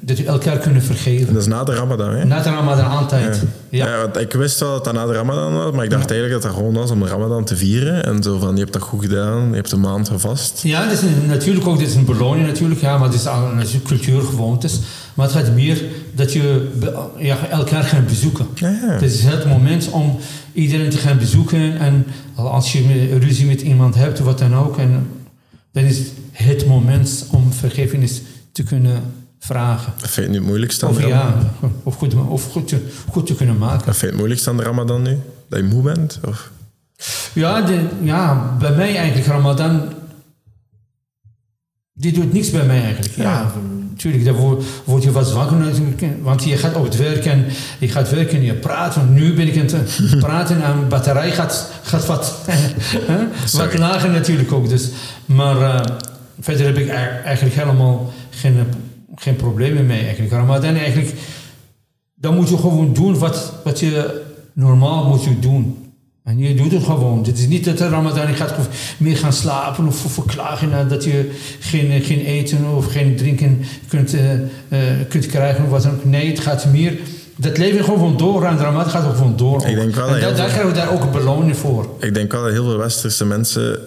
dat we elkaar kunnen vergeven. En dat is na de Ramadan, hè? Na de Ramadan altijd. Ja. ja. want ik wist wel dat dat na de Ramadan was, maar ik dacht eigenlijk dat dat gewoon was om de Ramadan te vieren. En zo van, je hebt dat goed gedaan, je hebt een maand gevast. Ja, dat is natuurlijk ook dit is een beloning natuurlijk, ja, maar het is een cultuurgewoontes. Maar het gaat meer dat je ja, elkaar gaat bezoeken. Ja, ja. Het is het moment om iedereen te gaan bezoeken. En als je ruzie met iemand hebt, wat dan ook, en dan is het moment om vergiffenis te kunnen vragen. Dat vind je het moeilijkste aan of, ja, of, goed, of goed, te, goed te kunnen maken. Dat vind je het moeilijkste aan de Ramadan nu? Dat je moe bent? Of? Ja, de, ja, bij mij eigenlijk Ramadan... Die doet niks bij mij eigenlijk. Ja, natuurlijk, daar word, je wat zwakker Want je gaat op het werk en je gaat werken en je praat. Want nu ben ik aan het praten en de batterij gaat, gaat wat, wat lager natuurlijk ook. Dus, maar uh, verder heb ik eigenlijk helemaal geen, geen problemen mee. Eigenlijk. Maar dan eigenlijk, dan moet je gewoon doen wat, wat je normaal moet je doen. En je doet het gewoon. Het is niet dat de Ramadan je gaat meer gaan slapen of verklagen dat je geen, geen eten of geen drinken kunt, uh, uh, kunt krijgen of wat dan ook. Nee, het gaat meer. Dat leven gewoon door en de Ramadan gaat gewoon door. Ik denk wel en daar krijgen we daar ook een beloning voor. Ik denk wel dat heel veel westerse mensen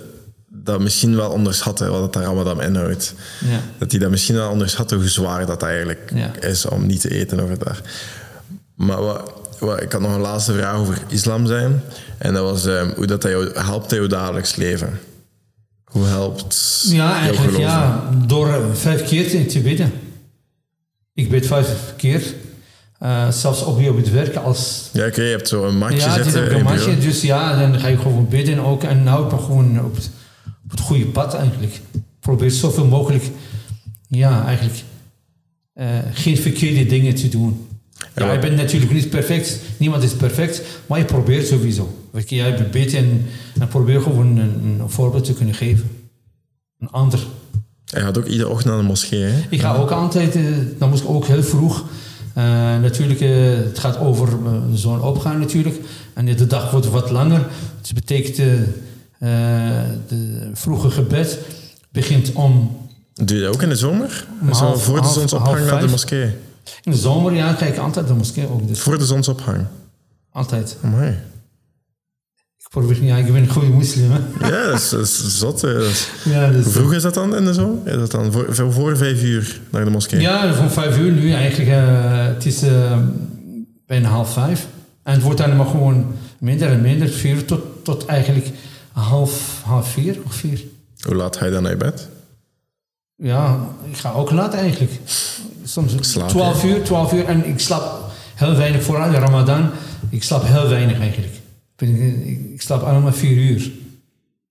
dat misschien wel onderschatten wat het Ramadan inhoudt. Ja. Dat die dat misschien wel onderschatten hoe zwaar dat eigenlijk is om niet te eten overdag. Maar wat, wat, ik had nog een laatste vraag over islam zijn. En dat was um, hoe dat jou helpt in je dagelijks leven. Hoe helpt Ja, eigenlijk ja, door vijf keer te bidden. Ik bid vijf keer. Uh, zelfs hier op het werk als... Ja, oké, je hebt zo een matje ja, zitten. Ja, een matje, dus ja, dan ga je gewoon bidden ook. En nou ik me gewoon op het, op het goede pad eigenlijk. Probeer zoveel mogelijk, ja, eigenlijk uh, geen verkeerde dingen te doen. Ja, je bent natuurlijk niet perfect. Niemand is perfect. Maar je probeert sowieso. Jij bent beter en, en probeer gewoon een, een, voorbeeld te kunnen geven. Een ander. Je gaat ook iedere ochtend naar de moskee, hè? Ik ga ook altijd, uh, dan moest ik ook heel vroeg. Uh, natuurlijk, uh, het gaat over zo'n opgaan natuurlijk. En de dag wordt wat langer. Dus dat betekent, de vroege gebed begint om... Doe je dat ook in de zomer? Zo voor de zonsopgang naar de moskee? In de zomer, ja, kijk altijd de moskee ook. Dus. Voor de zonsopgang? Altijd. Mooi. Ik probeer, ja, ik ben een goede moslim, hè? Ja, dat is, dat is zot. Ja, dus Hoe vroeg is dat dan in de zomer? Is dat dan voor, voor vijf uur naar de moskee? Ja, voor vijf uur nu eigenlijk. Uh, het is uh, bijna half vijf. En het wordt dan maar gewoon minder en minder. Vier tot, tot eigenlijk half, half vier of vier. Hoe laat ga je dan naar bed? Ja, ik ga ook laat eigenlijk. Soms slaap, 12 uur, 12 uur. En ik slaap heel weinig vooral de Ramadan. Ik slaap heel weinig eigenlijk. Ik slaap allemaal 4 uur.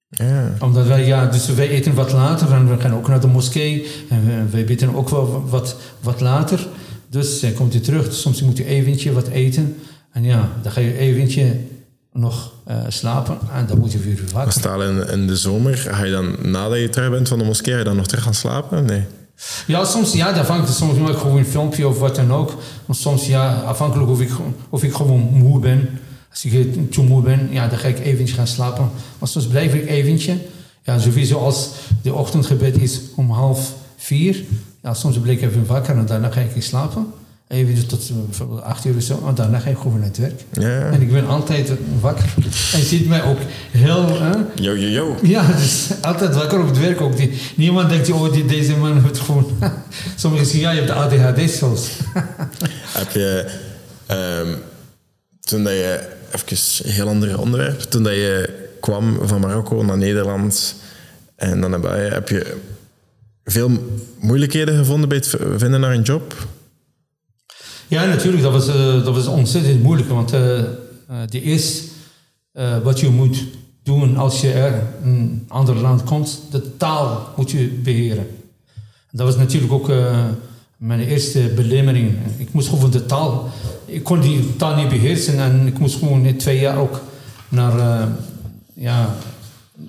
Ja. Omdat wij, ja, dus wij eten wat later en we gaan ook naar de moskee. En wij bidden ook wel wat, wat later. Dus dan komt hij terug. Soms moet je eventje wat eten. En ja, dan ga je eventje nog uh, slapen en dan moet je weer wakker. Stel in, in de zomer, ga je dan nadat je terug bent van de moskee, ga je dan nog terug gaan slapen? Nee. Ja, soms ja, dat hangt soms maak ik gewoon een filmpje of wat dan ook. Maar soms ja, afhankelijk of ik, of ik gewoon moe ben. Als ik te moe ben, ja, dan ga ik eventjes gaan slapen. Maar soms blijf ik eventje. Ja, sowieso als de ochtendgebed is om half vier. Ja, soms blijf ik even wakker en daarna ga ik slapen. Even tot eh, bijvoorbeeld acht uur of zo. En daarna ga ik gewoon naar het werk. Ja. En ik ben altijd wakker. Je ziet mij ook heel... Hè? Yo, yo, yo. Ja, dus altijd wakker op het werk ook. Die, niemand denkt, oh, die, deze man heeft gewoon... Sommigen zeggen, ja, je hebt ADHD zelfs. Heb je... Um, toen dat je... Even een heel ander onderwerp. Toen dat je kwam van Marokko naar Nederland... En dan heb je veel moeilijkheden gevonden bij het vinden naar een job... Ja, natuurlijk. Dat was, uh, dat was ontzettend moeilijk. Want uh, de eerste wat je moet doen als je er een ander land komt, de taal moet je beheren. Dat was natuurlijk ook mijn eerste belemmering. Ik moest gewoon de taal... Ik kon die taal niet beheersen en ik moest gewoon twee jaar ook naar... ja,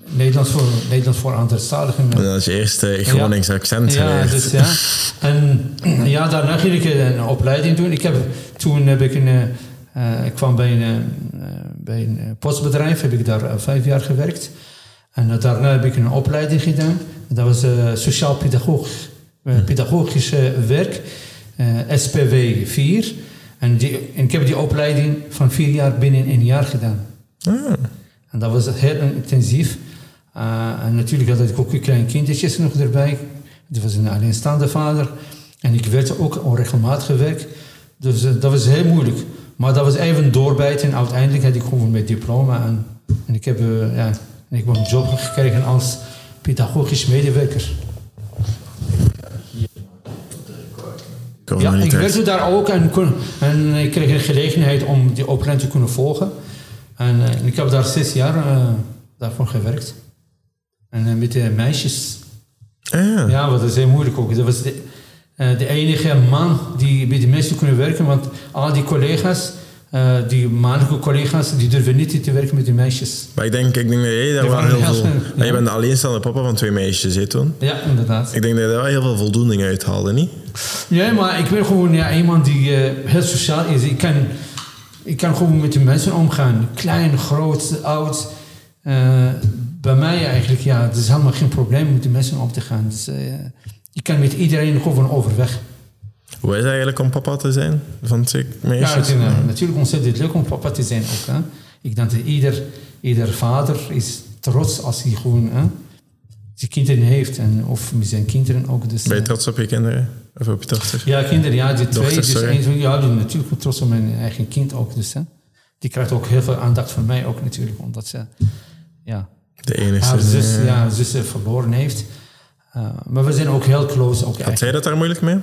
Nederlands voor, Nederlands voor anderstaligen. Dat is je eerste Gronings ja. accent Ja, dus ja. En ja, daarna ging ik een opleiding doen. Ik heb, toen heb ik een, uh, ik kwam bij een, uh, bij een postbedrijf, heb ik daar vijf jaar gewerkt. En daarna heb ik een opleiding gedaan. Dat was sociaal pedagoog. eh, pedagogisch werk, SPW 4. En, die, en ik heb die opleiding van vier jaar binnen een jaar gedaan. Ah. En dat was heel intensief. en natuurlijk had ik ook een klein kindertjes nog erbij. Die was een alleenstaande vader. En ik werd ook onregelmatig gewerkt. Dus dat was heel moeilijk. Maar dat was even doorbijten. En uiteindelijk had ik gewoon mijn diploma. En, en ik heb ja, ik heb een job gekregen als pedagogisch medewerker. Ja, ik werkte daar ook en, en ik kreeg de gelegenheid om die opleiding te kunnen volgen. En, uh, ik heb daar zes jaar uh, daarvoor gewerkt. En uh, met de meisjes. Ah. Ja, wat is heel moeilijk ook. Dat was de, de enige man die bij de meisjes kunnen werken, want al die collega's uh, die mannelijke collega's die durven niet te werken met die meisjes. Maar ik denk, ik denk dat jij daar wel heel veel... Ja. Je bent de alleenstaande papa van twee meisjes, hè, toen? Ja, inderdaad. Ik denk dat je daar wel heel veel voldoening uit haalde, niet? Ja, maar ik ben gewoon ja, iemand die uh, heel sociaal is. Ik kan, ik kan gewoon met de mensen omgaan. Klein, groot, oud. Uh, bij mij eigenlijk, ja, het is helemaal geen probleem om met de mensen om te gaan. Dus, je kan met iedereen gewoon overweg. Hoe is het eigenlijk om papa te zijn van meisjes? Ja, het is uh, natuurlijk ontzettend leuk om papa te zijn ook. Hè. Ik denk dat ieder, ieder vader is trots als hij gewoon hè, zijn kinderen heeft. En, of met zijn kinderen ook. Dus, ben je trots op je kinderen? Of op je dochter? Ja, kinderen, ja, die twee. dus een, ja, die natuurlijk trots op mijn eigen kind ook. Dus, hè. Die krijgt ook heel veel aandacht van mij ook natuurlijk. Omdat ze ja, de enige haar zus, ja, zus verloren heeft. Uh, maar we zijn ook heel close. Ook Had zij dat daar moeilijk mee?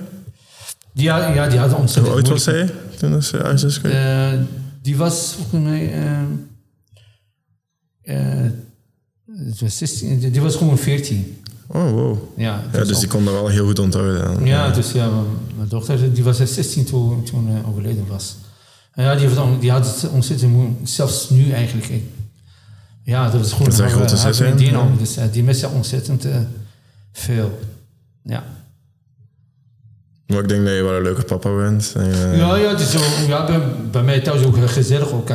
Die, ja, die hadden ontzettend Hoe oud was zij toen ze ISIS uh, Die was volgens mij... Uh, was 16, die was gewoon 14. Oh, wow. Ja, ja dus die kon dat wel heel goed onthouden. Ja, ja, dus ja, mijn dochter die was 16 toen, toen uh, overleden was. En ja, die, heeft, die had het ontzettend moeilijk. Zelfs nu eigenlijk. Ja, dat was gewoon een grote die, dus, die miste ontzettend veel. Ja. Maar ik denk dat je wel een leuke papa bent. En, ja, ja, het is ja bij, bij, mij thuis ook gezellig. Ook,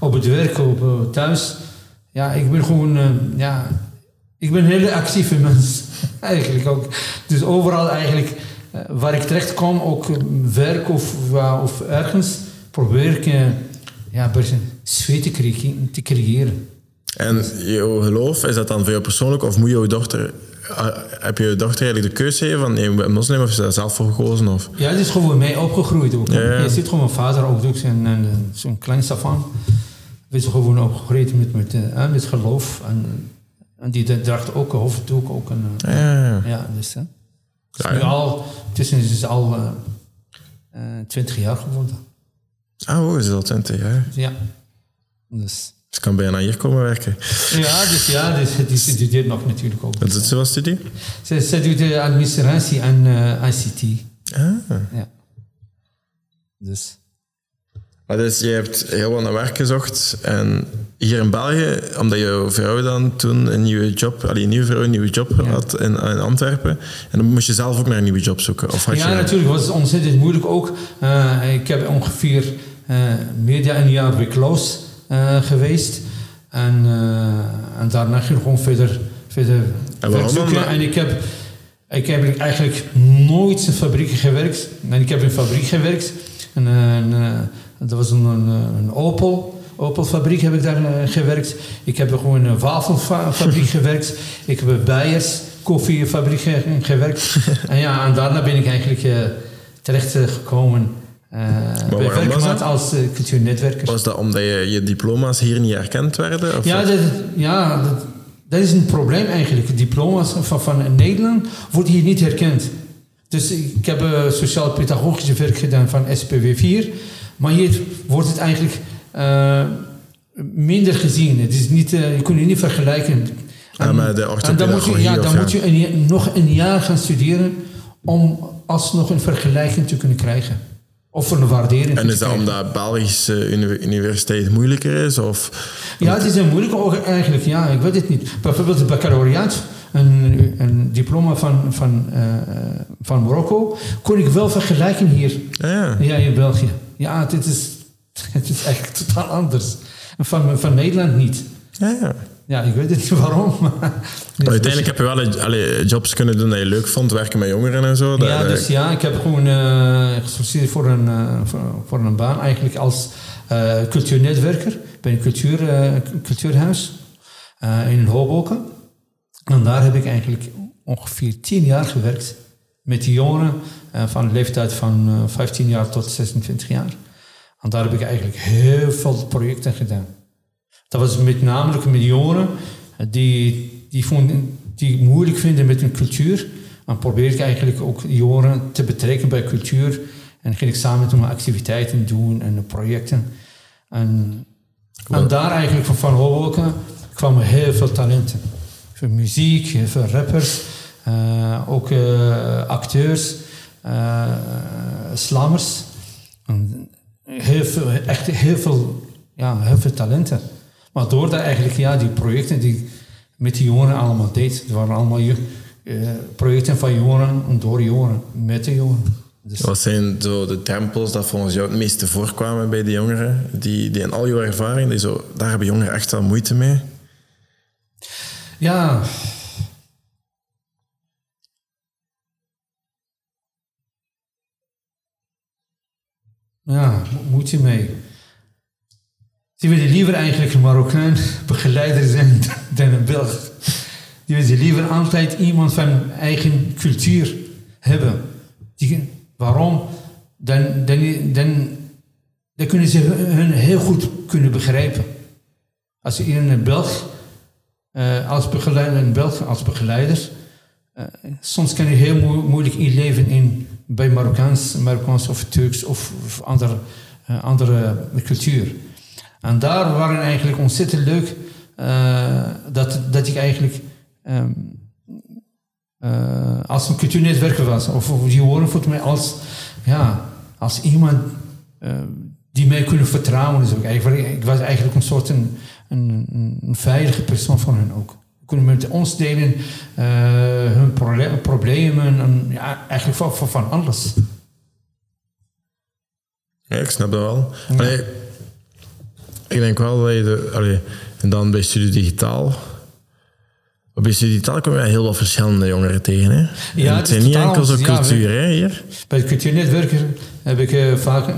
op het werk, op, uh, thuis. Ja, ik ben gewoon... Uh, ja, ik ben een hele actieve mens. eigenlijk ook. Dus overal eigenlijk... Uh, waar ik terecht kom, ook werk of, of ergens... probeer ik ja, sfeer te, creëren, te creëren. En jouw geloof, is dat dan voor jou persoonlijk? Of moet jouw dochter heb je dochter eigenlijk de keuze gegeven van nee, moslim of is dat zelf voor gekozen? Of? Ja, het is gewoon mee opgegroeid ook. Ja, Je ziet gewoon mijn vader ook, ook zo'n klein safan. We zijn gewoon opgegroeid met, met, met geloof. En, en die draagt ook een hoofddoek. Ook een, uh, ja, ja, dus, hè. Ja, nu al, tussen is het al uh, 20 jaar geworden. Ah, oh, is het al 20 jaar? Ja. Dus... Ze kan bijna hier komen werken. Ja, dus ja, dus, die studeert nog natuurlijk ook. Wat doet ze wat studie? Ze, ze doet de administratie en uh, ICT. Ah. Ja. Dus. Maar dus je hebt heel wat naar werk gezocht en hier in België, omdat je vrouw dan toen een nieuwe job, allee, een nieuwe vrouw een nieuwe job had in, in, Antwerpen, en dan moest je zelf ook naar een nieuwe job zoeken. Of had ja, je... natuurlijk was het ontzettend moeilijk ook. Uh, ik heb ongeveer uh, meer dan een jaar werkloos uh, geweest. En, en daarna ging ik gewoon verder, verder en zoeken. En ik heb, ik heb eigenlijk nooit in fabriek gewerkt. En ik heb in fabriek gewerkt. En, en dat was een, een, een Opel. Opel-fabriek heb ik daar uh, gewerkt. Ik heb gewoon een wafelfabriek gewerkt. Ik heb bij Beiers koffiefabriek gewerkt. en ja, en daarna ben ik eigenlijk uh, terecht gekomen uh, bij Verkemaat als uh, cultuurnetwerker. Was dat omdat je, je diploma's hier niet erkend werden? Of ja, dat, ja dat, dat, is een probleem eigenlijk. Diploma's van, van Nederland worden hier niet herkend. Dus ik heb uh, sociaal-pedagogische werk gedaan van SPW 4. Maar hier wordt het eigenlijk minder gezien. Het is niet, je kunt het niet vergelijken. En, de en dan moet je, ja, dan moet je een, nog een jaar gaan studeren om alsnog een vergelijking te kunnen krijgen. Of een waardering. En is dat omdat Belgische universiteit moeilijker is? Of? Ja, het is een moeilijke eigenlijk. Ja, ik weet het niet. Bijvoorbeeld het baccalaureaat, een, een diploma van, van, uh, van Marokko, kon ik wel vergelijken hier. Ja, ja in België. Ja, dit is, het is eigenlijk totaal anders. Van, van Nederland niet. Ja, ja. Ja, ik weet niet waarom. Maar Maar uiteindelijk heb je wel allee, jobs kunnen doen dat je leuk vond, werken met jongeren en zo. Ja, dus ja, ik heb gewoon gesolliciteerd voor een, eh, voor, voor een baan, eigenlijk als eh, cultuurnetwerker bij een cultuur, cultuurhuis in Hoboken. En daar heb ik eigenlijk ongeveer tien jaar gewerkt met die jongeren eh, van de leeftijd van eh, 15 jaar tot 26 jaar. En daar heb ik eigenlijk heel veel projecten gedaan. Dat was met name met jongeren die, die, vonden, die het moeilijk vinden met hun cultuur. Dan probeer ik eigenlijk ook jongeren te betrekken bij cultuur. En ging ik samen met hen activiteiten doen en projecten. En, en daar eigenlijk van Van kwamen heel veel talenten. Veel muziek, veel rappers, eh, ook eh, acteurs, eh, slammers. Heel veel, echt heel veel, ja, heel veel talenten. Maar door dat eigenlijk, ja, die projecten die ik met die jongeren allemaal deed, het waren allemaal je- eh, projecten van jongeren en door jongeren, met de jongeren. Dus, Wat zijn zo de drempels dat volgens jou het meeste voorkwamen bij de jongeren? Die, die in al jouw ervaring, die zo, daar hebben jongeren echt wel moeite mee. ja. Ja, mo- moet je mee. Die willen liever eigenlijk een Marokkaan begeleider zijn dan een Belg. Die willen liever altijd iemand van eigen cultuur hebben. Die, waarom? Dan, dan, dan, kunnen ze hun heel goed kunnen begrijpen. Als je in een Belg, eh, als begeleider, een Belg als begeleider, eh, soms kan je heel moe- moeilijk inleven in, bij Marokkaans, Marokkaans of Turks of, andere, eh, andere cultuur. En daar waren eigenlijk ontzettend leuk eh, dat, dat ik eigenlijk ehm, eh, als een cultuurnetwerker was. Of, of die horen voelt mij als, ja, als iemand die mij kunnen vertrouwen. Dus eigenlijk, ik was eigenlijk een soort een, een, veilige persoon voor hen ook. Kunnen met ons delen eh, hun problemen en ja, eigenlijk van, van, van alles. Ja, ik snap dat wel. Allee, ik denk wel dat je... De, allee, en dan bij Studio Digitaal... Bij Studio Digitaal kom je heel wat verschillende jongeren tegen. Hè? Ja, En het zijn niet enkel zo anders. Ja, cultuur, hè, hier. Bij het cultuurnetwerker heb ik eh, vaak eh,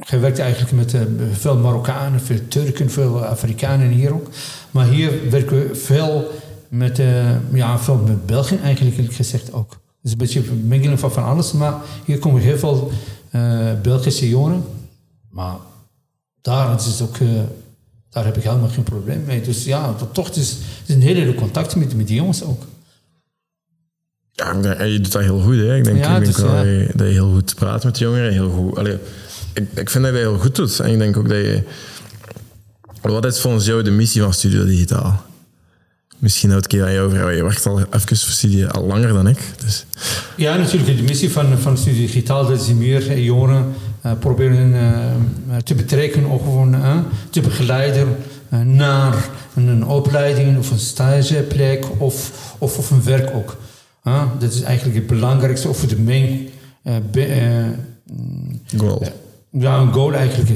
gewerkt eigenlijk met veel Marokkanen, veel Turken, veel Afrikanen hier ook. Maar hier werken we veel met, eh, ja, veel met België eigenlijk eerlijk gezegd ook. Dus een beetje een mengeling van van alles. Maar hier komen heel veel eh, Belgische jongeren. Maar daar, is het ook, eh, daar heb ik helemaal geen probleem mee. Dus ja, dat toch, het is, het is een hele leuke contact met, met die jongens ook. Ja, je doet dat heel goed. Hè. Ik denk, Ja, ik denk dus, wel ja. dat, je, dat je heel goed praat met jongeren. Heel goed. Allee, ik, ik vind dat je dat heel goed doet. En ik denk ook dat je... Wat is volgens jou de missie van Studio Digitaal? Misschien houd ik je aan jou vragen. Je werkt al even voor Studio al langer dan ik. Dus Ja, natuurlijk. De missie van, van Studie Digitaal dat ze meer jongeren eh, proberen eh, te betrekken of gewoon eh, te begeleiden naar een, opleiding of een stageplek of, of, of een werk ook. Dat is eigenlijk het belangrijkste of de main be- goal. ja, een goal eigenlijk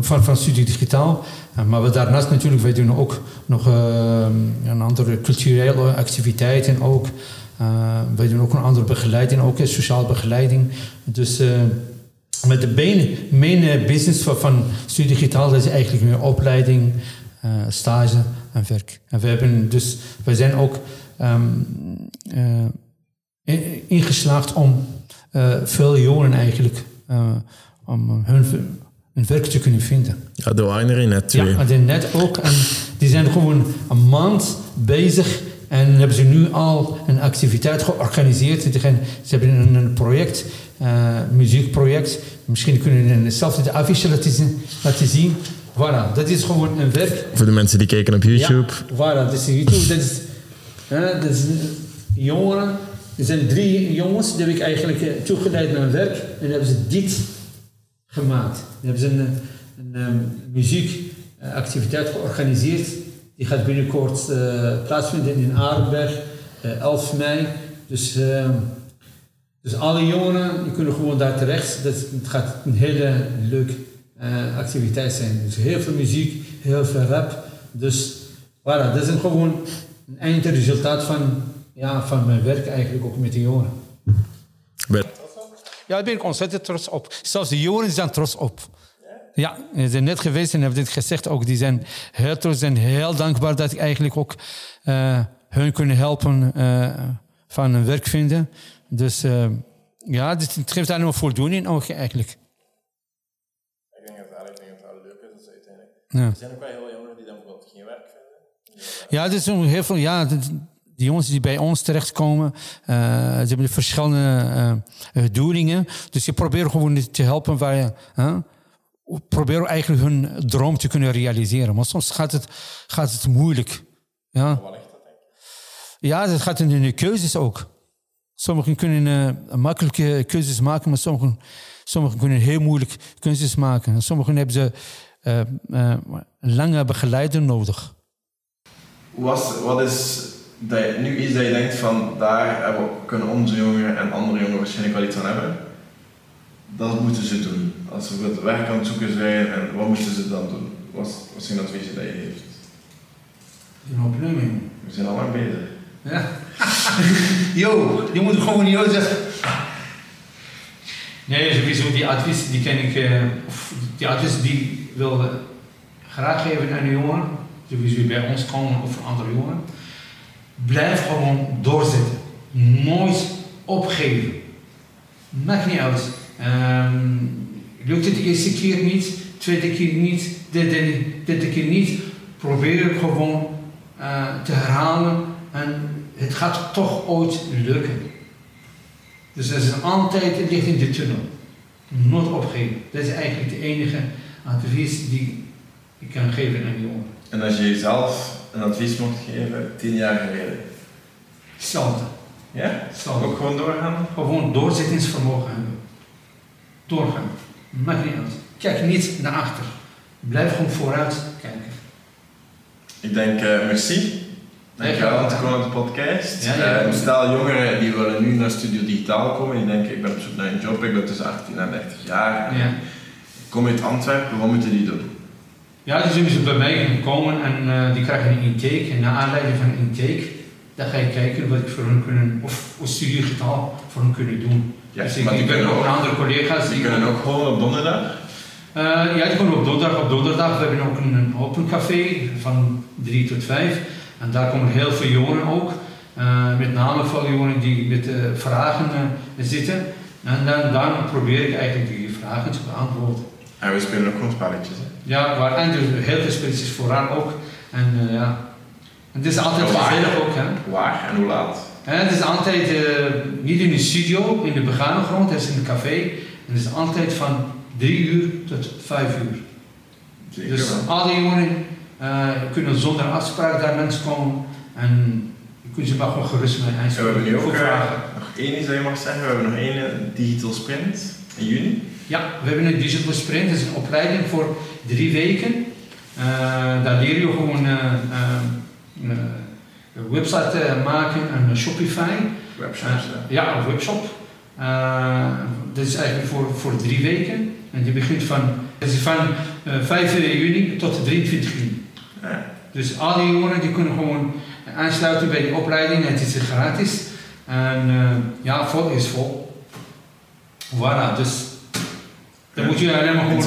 van, van Studie Digitaal. Eh, maar we daarnaast natuurlijk, wij doen ook nog eh, een andere culturele activiteiten ook. Eh, wij doen ook een andere begeleiding, ook eh, sociale begeleiding. Dus eh, met de main eh, business van, van Studie Digitaal is eigenlijk meer opleiding, eh, stage en werk. En we hebben dus, wij zijn ook ehm, eh, in- ingeslaagd om eh, veel jongeren eigenlijk eh, om hun, hun werk te kunnen vinden. Ja, de winery net twee. Ja, die net ook. En die zijn gewoon een maand bezig en hebben ze nu al een activiteit georganiseerd. Ze hebben een, een project, eh muziekproject. Misschien kunnen we zelf de affiche laten zien. Voilà, dat is gewoon een werk. Voor de mensen die kijken op YouTube. Ja, voilà, dat is YouTube. Dat is, hè, dat is een jongeren. Er zijn drie jongens, die heb ik eigenlijk eh, toegeleid naar een werk. En hebben ze dit gemaakt. Hebben ze een, een, ehm, muziekactiviteit georganiseerd. Die gaat binnenkort eh, plaatsvinden in Arenberg, eh 11 mei. Dus, ehm, dus alle jongeren die kunnen gewoon daar terecht. Dat, het gaat een hele leuke eh, activiteit zijn. Dus heel veel muziek, heel veel rap. Dus Voilà, dat is een gewoon een eindresultaat van, ja, van mijn werk eigenlijk ook met de jongeren. Ja, daar ben ik ontzettend trots op. Zelfs de jongeren zijn trots op. Ja, ze zijn net geweest en hebben dit gezegd ook. Die zijn heel trots en heel dankbaar dat ik eigenlijk ook eh, hun kunnen helpen eh, van hun werk vinden. Dus eh, ja, dit, het geeft daar nog voldoening ook eigenlijk. Ik denk dat het denk dat het wel leuk is dat ze uiteindelijk... Ja. Er zijn ook wel heel jongeren die dan bijvoorbeeld geen werk vinden. Ja, er is heel veel. Ja, die jongens die bij ons terechtkomen, eh ze hebben verschillende eh, eh, doelingen. Dus je probeert gewoon te helpen waar je. hè, probeer eigenlijk hun droom te kunnen realiseren. Maar soms gaat het, gaat het moeilijk. Ja. Ik? ja, dat gaat in de keuzes ook. Sommigen kunnen eh, makkelijke keuzes maken, maar sommigen, sommigen kunnen heel moeilijk keuzes maken. En sommigen hebben ze eh, eh, een lange begeleider nodig. Was, wat is dat je- nu iets dat je denkt van daar hebben kunnen onze jongeren en andere jongeren waarschijnlijk wel iets aan hebben? Dat moeten ze doen. Als ze het werk aan het zoeken zijn, en wat moeten ze dan doen? Wat wat is een advies dat je geeft? Een opneming. We zijn al lang bezig. Ja. Yo, die moet gewoon yo zeggen. Nee, sowieso die advies die ken ik, eh, of die advies die wil ik graag geven aan de jongen, sowieso die bij ons komen of andere jongen. Blijf gewoon doorzetten. Nooit opgeven. Maakt niet uit. Ehm, lukt het de eerste keer niet, tweede keer niet, derde, derde keer niet. Probeer het gewoon eh, te herhalen en het gaat toch ooit lukken. Dus er is altijd het licht in de tunnel. Nooit opgeven. Dat is eigenlijk de enige advies die ik kan geven aan de jongen. En als je jezelf een advies mocht geven, tien jaar geleden. Hetzelfde. Ja? Hetzelfde. Ook gewoon doorgaan? Gewoon doorzettingsvermogen hebben. Doorgaan. Maakt niet uit. Kijk niet naar achter. Blijf gewoon vooruit kijken. Ik denk, eh, merci. Dankjewel om te komen op de podcast. Ja, ja. Eh, stel jongeren die willen nu naar Studio Digitaal komen, die denken ik ben op zoek naar een job, ik ben tussen 18 en 30 jaar. Ja. Ik kom uit Antwerpen, wat moeten die doen? Ja, die zullen ze bij mij komen en eh, die krijgen een intake. En naar aanleiding van een intake, dan ga je kijken wat ik voor hun kunnen, of of studiegetaal voor hun kunnen doen. Ja, dus ik, maar die ik ben ook ook- andere collega's Die kunnen ook gewoon op donderdag. Eh, ja, die komen op donderdag. Op donderdag we hebben ook een, een open café van 3 tot 5. En daar komen heel veel jongeren ook. Eh, met name veel jongeren die met vragen zitten. En dan, dan probeer ik eigenlijk die vragen te beantwoorden. En we spelen ook gewoon spelletjes. Hè? Ja, waar eigenlijk heel veel spelletjes vooraan ook. En eh, ja, het is altijd gezellig ook. Hè. Waar en hoe laat? En het is altijd eh, niet in de studio, in de begane grond, het is in het café. En het is altijd van 3 uur tot 5 uur. Zeker Dus wel. al die jongeren eh, kunnen zonder afspraak daar langskomen en je kunt ze maar gewoon gerust mee En we hebben nu ook nog één iets dat je mag zeggen. We hebben nog één digital sprint in juni. Ja, we hebben een digital sprint, dat is een opleiding voor drie weken. Eh, daar leer je gewoon eh, eh, een website maken, een Shopify. Ja, een webshop. Dat is eigenlijk voor, voor drie weken. En die begint van, dat is van eh, 5 juni tot 23 juni. Ja. Dus al die jongeren die kunnen gewoon aansluiten bij die opleiding. Het is gratis. En ja, vol is vol. Voilà, dus dan moet je alleen maar gewoon,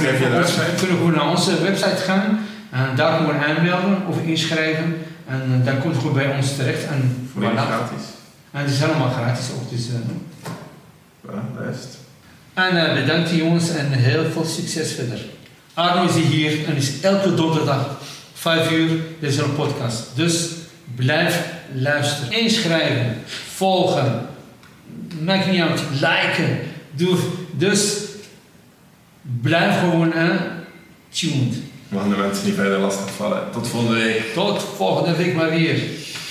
kunnen gewoon naar onze website gaan. En daar gewoon aanmelden of inschrijven. En eh, dan komt het gewoon bij ons terecht. En, Volledig gratis. en het is helemaal gratis ook. Dus, eh, Voilà, dat is het. en eh, bedankt jongens en heel veel succes verder. Arno is hier en is elke donderdag 5 uur. Is een podcast. Dus blijf luisteren. Inschrijven, volgen, maakt niet uit, liken. Doe, dus blijf gewoon eh, tuned. We gaan de mensen niet verder lastig vallen. Tot volgende week. Tot volgende week maar weer.